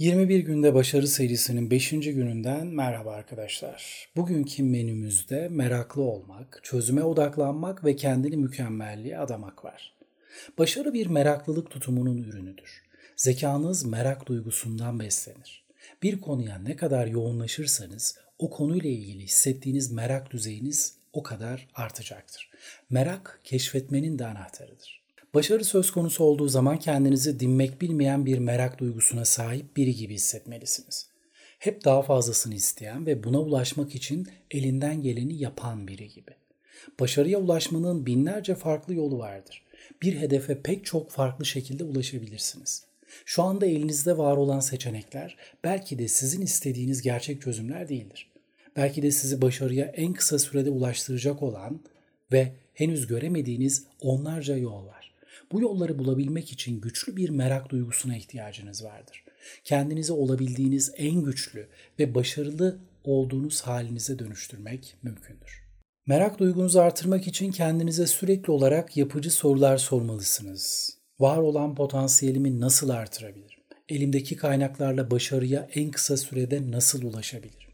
21 günde başarı serisinin 5. gününden merhaba arkadaşlar. Bugünkü menümüzde meraklı olmak, çözüme odaklanmak ve kendini mükemmelliğe adamak var. Başarı bir meraklılık tutumunun ürünüdür. Zekanız merak duygusundan beslenir. Bir konuya ne kadar yoğunlaşırsanız o konuyla ilgili hissettiğiniz merak düzeyiniz o kadar artacaktır. Merak keşfetmenin de anahtarıdır. Başarı söz konusu olduğu zaman kendinizi dinmek bilmeyen bir merak duygusuna sahip biri gibi hissetmelisiniz. Hep daha fazlasını isteyen ve buna ulaşmak için elinden geleni yapan biri gibi. Başarıya ulaşmanın binlerce farklı yolu vardır. Bir hedefe pek çok farklı şekilde ulaşabilirsiniz. Şu anda elinizde var olan seçenekler belki de sizin istediğiniz gerçek çözümler değildir. Belki de sizi başarıya en kısa sürede ulaştıracak olan ve henüz göremediğiniz onlarca yol var. Bu yolları bulabilmek için güçlü bir merak duygusuna ihtiyacınız vardır. Kendinizi olabildiğiniz en güçlü ve başarılı olduğunuz halinize dönüştürmek mümkündür. Merak duygunuzu artırmak için kendinize sürekli olarak yapıcı sorular sormalısınız. Var olan potansiyelimi nasıl artırabilirim? Elimdeki kaynaklarla başarıya en kısa sürede nasıl ulaşabilirim?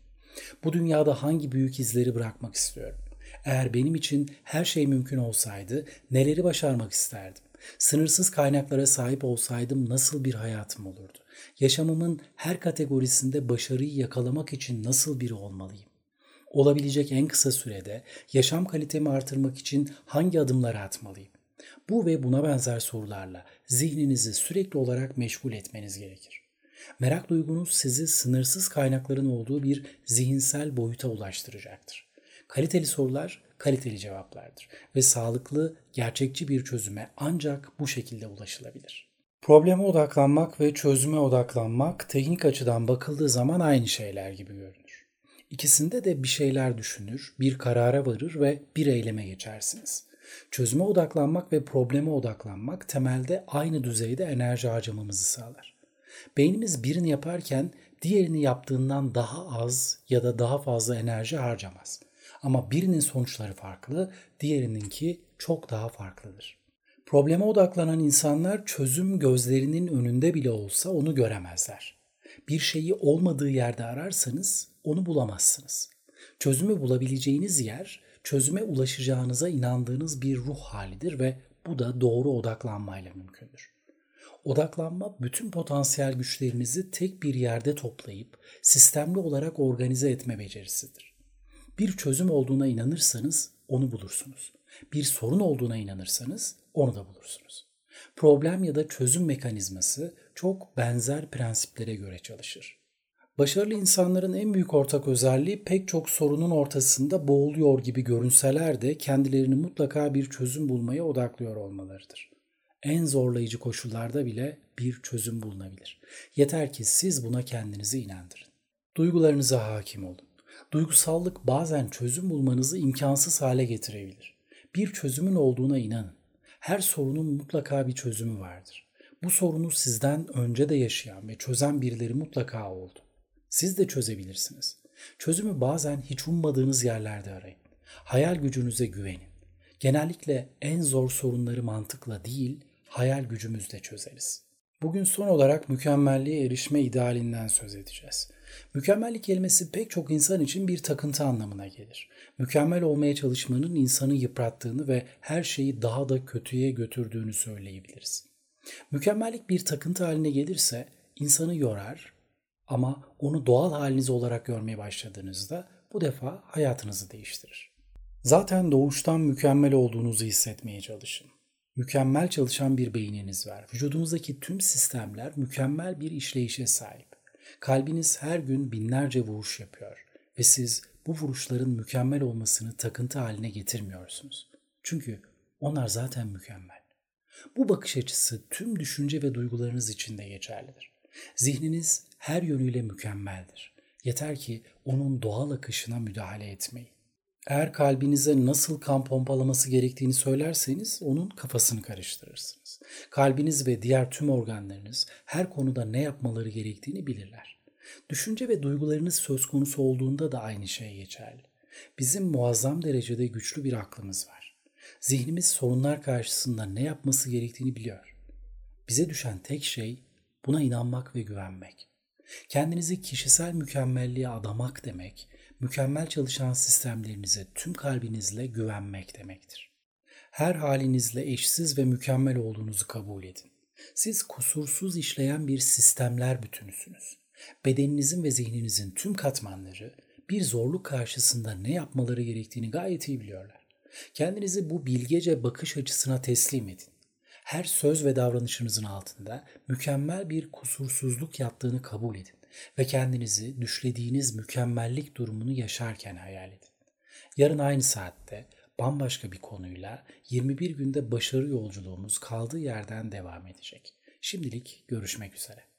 Bu dünyada hangi büyük izleri bırakmak istiyorum? Eğer benim için her şey mümkün olsaydı neleri başarmak isterdim? Sınırsız kaynaklara sahip olsaydım nasıl bir hayatım olurdu? Yaşamımın her kategorisinde başarıyı yakalamak için nasıl biri olmalıyım? Olabilecek en kısa sürede yaşam kalitemi artırmak için hangi adımları atmalıyım? Bu ve buna benzer sorularla zihninizi sürekli olarak meşgul etmeniz gerekir. Merak duygunuz sizi sınırsız kaynakların olduğu bir zihinsel boyuta ulaştıracaktır. Kaliteli sorular kaliteli cevaplardır ve sağlıklı, gerçekçi bir çözüme ancak bu şekilde ulaşılabilir. Probleme odaklanmak ve çözüme odaklanmak teknik açıdan bakıldığı zaman aynı şeyler gibi görünür. İkisinde de bir şeyler düşünür, bir karara varır ve bir eyleme geçersiniz. Çözüme odaklanmak ve probleme odaklanmak temelde aynı düzeyde enerji harcamamızı sağlar. Beynimiz birini yaparken diğerini yaptığından daha az ya da daha fazla enerji harcamaz. Ama birinin sonuçları farklı, diğerininki çok daha farklıdır. Probleme odaklanan insanlar çözüm gözlerinin önünde bile olsa onu göremezler. Bir şeyi olmadığı yerde ararsanız onu bulamazsınız. Çözümü bulabileceğiniz yer çözüme ulaşacağınıza inandığınız bir ruh halidir ve bu da doğru odaklanmayla mümkündür. Odaklanma bütün potansiyel güçlerinizi tek bir yerde toplayıp sistemli olarak organize etme becerisidir. Bir çözüm olduğuna inanırsanız onu bulursunuz. Bir sorun olduğuna inanırsanız onu da bulursunuz. Problem ya da çözüm mekanizması çok benzer prensiplere göre çalışır. Başarılı insanların en büyük ortak özelliği pek çok sorunun ortasında boğuluyor gibi görünseler de kendilerini mutlaka bir çözüm bulmaya odaklıyor olmalarıdır. En zorlayıcı koşullarda bile bir çözüm bulunabilir. Yeter ki siz buna kendinizi inandırın. Duygularınıza hakim olun. Duygusallık bazen çözüm bulmanızı imkansız hale getirebilir. Bir çözümün olduğuna inanın. Her sorunun mutlaka bir çözümü vardır. Bu sorunu sizden önce de yaşayan ve çözen birileri mutlaka oldu. Siz de çözebilirsiniz. Çözümü bazen hiç ummadığınız yerlerde arayın. Hayal gücünüze güvenin. Genellikle en zor sorunları mantıkla değil, hayal gücümüzle çözeriz. Bugün son olarak mükemmelliğe erişme idealinden söz edeceğiz. Mükemmellik kelimesi pek çok insan için bir takıntı anlamına gelir. Mükemmel olmaya çalışmanın insanı yıprattığını ve her şeyi daha da kötüye götürdüğünü söyleyebiliriz. Mükemmellik bir takıntı haline gelirse insanı yorar ama onu doğal haliniz olarak görmeye başladığınızda bu defa hayatınızı değiştirir. Zaten doğuştan mükemmel olduğunuzu hissetmeye çalışın. Mükemmel çalışan bir beyniniz var. Vücudunuzdaki tüm sistemler mükemmel bir işleyişe sahip. Kalbiniz her gün binlerce vuruş yapıyor ve siz bu vuruşların mükemmel olmasını takıntı haline getirmiyorsunuz. Çünkü onlar zaten mükemmel. Bu bakış açısı tüm düşünce ve duygularınız için de geçerlidir. Zihniniz her yönüyle mükemmeldir. Yeter ki onun doğal akışına müdahale etmeyin. Eğer kalbinize nasıl kan pompalaması gerektiğini söylerseniz onun kafasını karıştırırsınız. Kalbiniz ve diğer tüm organlarınız her konuda ne yapmaları gerektiğini bilirler. Düşünce ve duygularınız söz konusu olduğunda da aynı şey geçerli. Bizim muazzam derecede güçlü bir aklımız var. Zihnimiz sorunlar karşısında ne yapması gerektiğini biliyor. Bize düşen tek şey buna inanmak ve güvenmek. Kendinizi kişisel mükemmelliğe adamak demek, mükemmel çalışan sistemlerinize tüm kalbinizle güvenmek demektir. Her halinizle eşsiz ve mükemmel olduğunuzu kabul edin. Siz kusursuz işleyen bir sistemler bütünüsünüz. Bedeninizin ve zihninizin tüm katmanları bir zorluk karşısında ne yapmaları gerektiğini gayet iyi biliyorlar. Kendinizi bu bilgece bakış açısına teslim edin. Her söz ve davranışınızın altında mükemmel bir kusursuzluk yattığını kabul edin ve kendinizi düşlediğiniz mükemmellik durumunu yaşarken hayal edin. Yarın aynı saatte bambaşka bir konuyla 21 günde başarı yolculuğumuz kaldığı yerden devam edecek. Şimdilik görüşmek üzere.